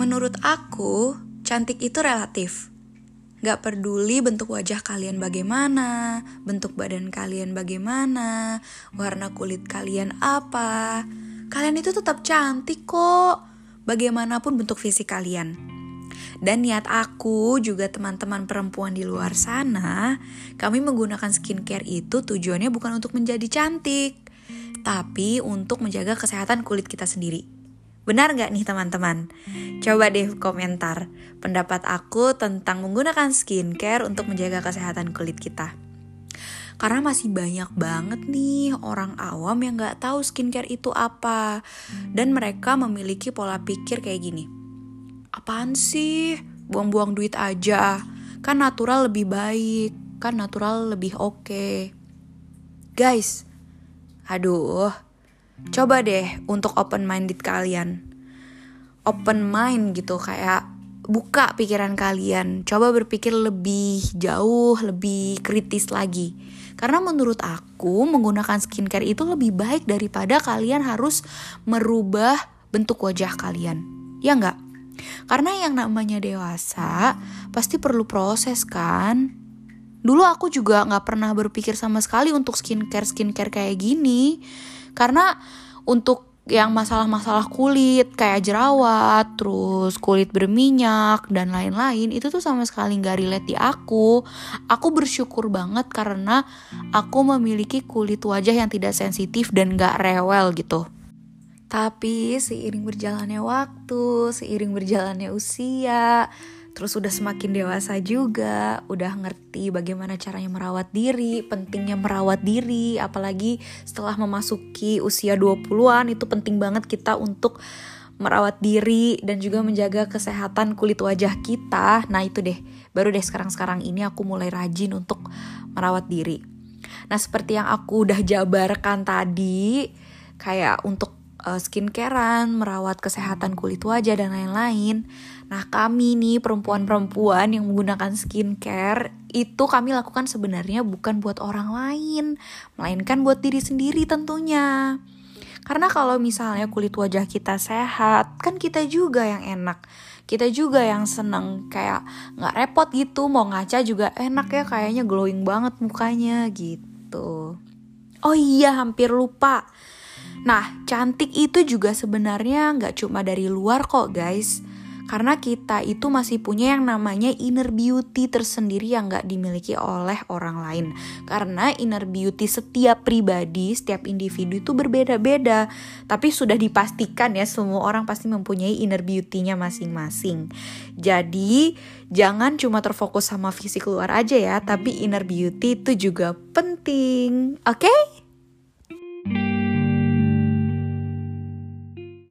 Menurut aku, cantik itu relatif. Gak peduli bentuk wajah kalian bagaimana, bentuk badan kalian bagaimana, warna kulit kalian apa. Kalian itu tetap cantik kok, bagaimanapun bentuk fisik kalian. Dan niat aku juga teman-teman perempuan di luar sana, kami menggunakan skincare itu tujuannya bukan untuk menjadi cantik, tapi untuk menjaga kesehatan kulit kita sendiri. Benar nggak nih teman-teman? Coba deh komentar pendapat aku tentang menggunakan skincare untuk menjaga kesehatan kulit kita. Karena masih banyak banget nih orang awam yang nggak tahu skincare itu apa. Dan mereka memiliki pola pikir kayak gini. Apaan sih? Buang-buang duit aja. Kan natural lebih baik. Kan natural lebih oke. Okay. Guys, aduh, coba deh untuk open minded kalian. Open mind gitu kayak buka pikiran kalian. Coba berpikir lebih jauh lebih kritis lagi. Karena menurut aku menggunakan skincare itu lebih baik daripada kalian harus merubah bentuk wajah kalian. Ya nggak? Karena yang namanya dewasa pasti perlu proses kan? Dulu aku juga nggak pernah berpikir sama sekali untuk skincare skincare kayak gini karena untuk yang masalah-masalah kulit kayak jerawat, terus kulit berminyak dan lain-lain itu tuh sama sekali nggak relate di aku. Aku bersyukur banget karena aku memiliki kulit wajah yang tidak sensitif dan nggak rewel gitu. Tapi seiring berjalannya waktu, seiring berjalannya usia, terus udah semakin dewasa juga, udah ngerti bagaimana caranya merawat diri, pentingnya merawat diri, apalagi setelah memasuki usia 20-an itu penting banget kita untuk merawat diri dan juga menjaga kesehatan kulit wajah kita. Nah, itu deh. Baru deh sekarang-sekarang ini aku mulai rajin untuk merawat diri. Nah, seperti yang aku udah jabarkan tadi, kayak untuk uh, skincarean, merawat kesehatan kulit wajah dan lain-lain. Nah, kami nih perempuan-perempuan yang menggunakan skincare itu kami lakukan sebenarnya bukan buat orang lain, melainkan buat diri sendiri tentunya. Karena kalau misalnya kulit wajah kita sehat, kan kita juga yang enak. Kita juga yang seneng kayak nggak repot gitu, mau ngaca juga enak ya kayaknya glowing banget mukanya gitu. Oh iya, hampir lupa Nah, cantik itu juga sebenarnya nggak cuma dari luar kok guys. Karena kita itu masih punya yang namanya inner beauty tersendiri yang nggak dimiliki oleh orang lain. Karena inner beauty setiap pribadi, setiap individu itu berbeda-beda. Tapi sudah dipastikan ya semua orang pasti mempunyai inner beauty-nya masing-masing. Jadi jangan cuma terfokus sama fisik luar aja ya, tapi inner beauty itu juga penting. Oke? Okay?